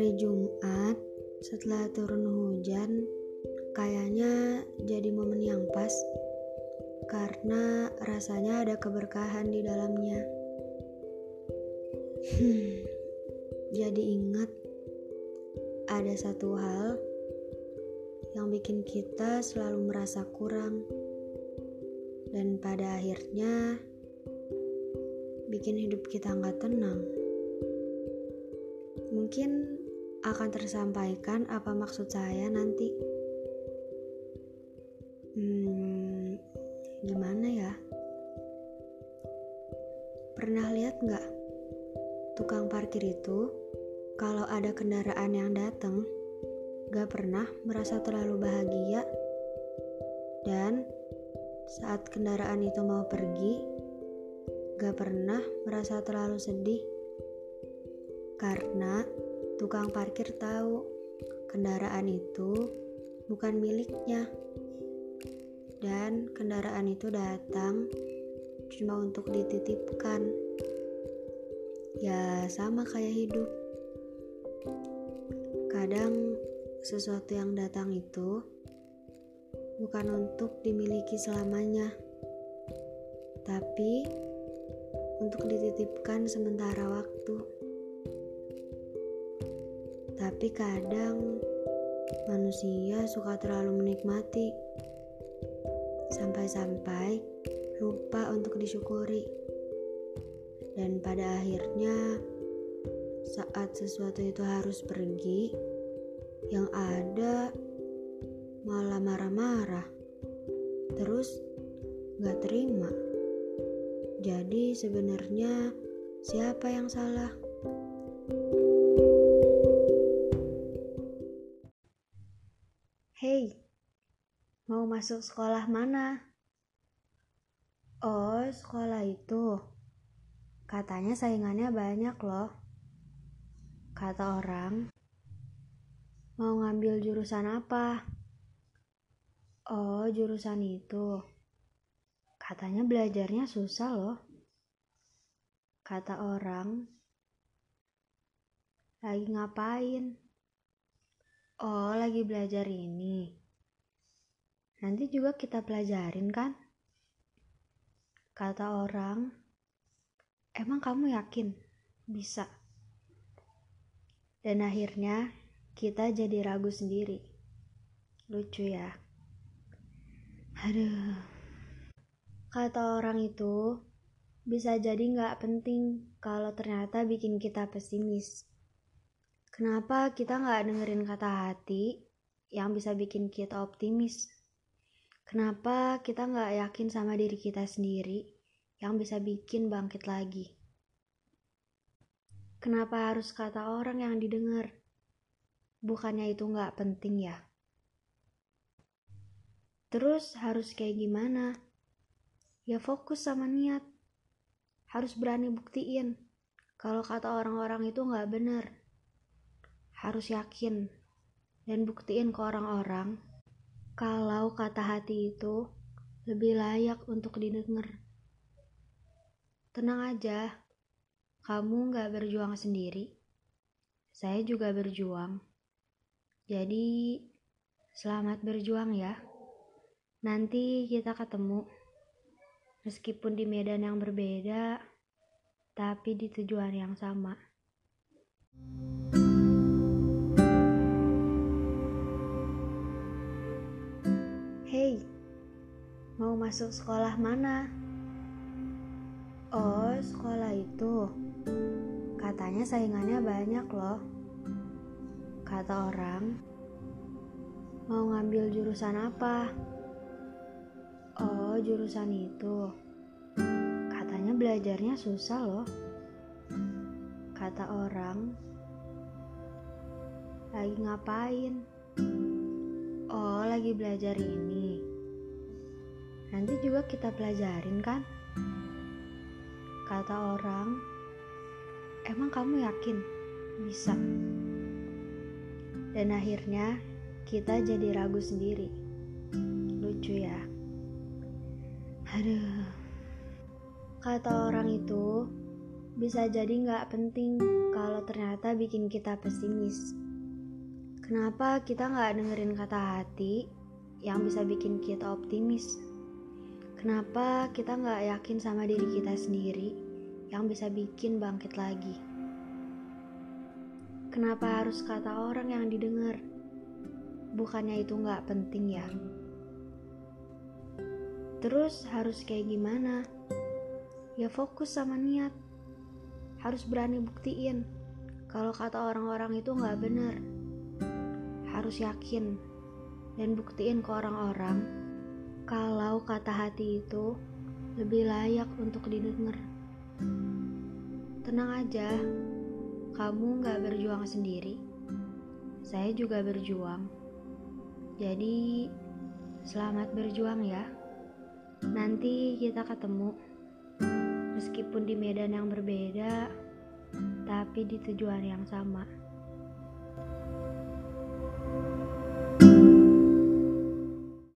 Hari Jumat setelah turun hujan kayaknya jadi momen yang pas karena rasanya ada keberkahan di dalamnya. Hmm, jadi ingat ada satu hal yang bikin kita selalu merasa kurang dan pada akhirnya bikin hidup kita nggak tenang. Mungkin akan tersampaikan apa maksud saya nanti. Hmm, gimana ya? Pernah lihat nggak tukang parkir itu kalau ada kendaraan yang datang gak pernah merasa terlalu bahagia dan saat kendaraan itu mau pergi gak pernah merasa terlalu sedih karena tukang parkir tahu kendaraan itu bukan miliknya. Dan kendaraan itu datang cuma untuk dititipkan. Ya sama kayak hidup. Kadang sesuatu yang datang itu bukan untuk dimiliki selamanya tapi untuk dititipkan sementara waktu. Tapi kadang manusia suka terlalu menikmati sampai-sampai lupa untuk disyukuri. Dan pada akhirnya saat sesuatu itu harus pergi, yang ada malah marah-marah. Terus gak terima. Jadi sebenarnya siapa yang salah? Hey, mau masuk sekolah mana? Oh, sekolah itu. Katanya saingannya banyak loh. Kata orang, mau ngambil jurusan apa? Oh, jurusan itu. Katanya belajarnya susah loh. Kata orang, lagi ngapain? Oh, lagi belajar ini. Nanti juga kita pelajarin kan? Kata orang, emang kamu yakin bisa? Dan akhirnya kita jadi ragu sendiri. Lucu ya. Aduh. Kata orang itu, bisa jadi nggak penting kalau ternyata bikin kita pesimis. Kenapa kita nggak dengerin kata hati yang bisa bikin kita optimis? Kenapa kita nggak yakin sama diri kita sendiri yang bisa bikin bangkit lagi? Kenapa harus kata orang yang didengar? Bukannya itu nggak penting ya? Terus harus kayak gimana? ya fokus sama niat. Harus berani buktiin kalau kata orang-orang itu nggak benar. Harus yakin dan buktiin ke orang-orang kalau kata hati itu lebih layak untuk didengar. Tenang aja, kamu nggak berjuang sendiri. Saya juga berjuang. Jadi, selamat berjuang ya. Nanti kita ketemu. Meskipun di medan yang berbeda, tapi di tujuan yang sama. Hey, mau masuk sekolah mana? Oh, sekolah itu. Katanya saingannya banyak loh. Kata orang, mau ngambil jurusan apa? Oh, jurusan itu. Katanya belajarnya susah loh. Kata orang, lagi ngapain? Oh, lagi belajar ini. Nanti juga kita pelajarin kan? Kata orang, emang kamu yakin bisa? Dan akhirnya kita jadi ragu sendiri. Lucu ya. Aduh, kata orang itu bisa jadi nggak penting kalau ternyata bikin kita pesimis. Kenapa kita nggak dengerin kata hati yang bisa bikin kita optimis? Kenapa kita nggak yakin sama diri kita sendiri yang bisa bikin bangkit lagi? Kenapa harus kata orang yang didengar? Bukannya itu nggak penting ya? Terus harus kayak gimana? Ya fokus sama niat. Harus berani buktiin kalau kata orang-orang itu nggak benar. Harus yakin dan buktiin ke orang-orang kalau kata hati itu lebih layak untuk didengar. Tenang aja, kamu nggak berjuang sendiri. Saya juga berjuang. Jadi, selamat berjuang ya. Nanti kita ketemu, meskipun di medan yang berbeda, tapi di tujuan yang sama.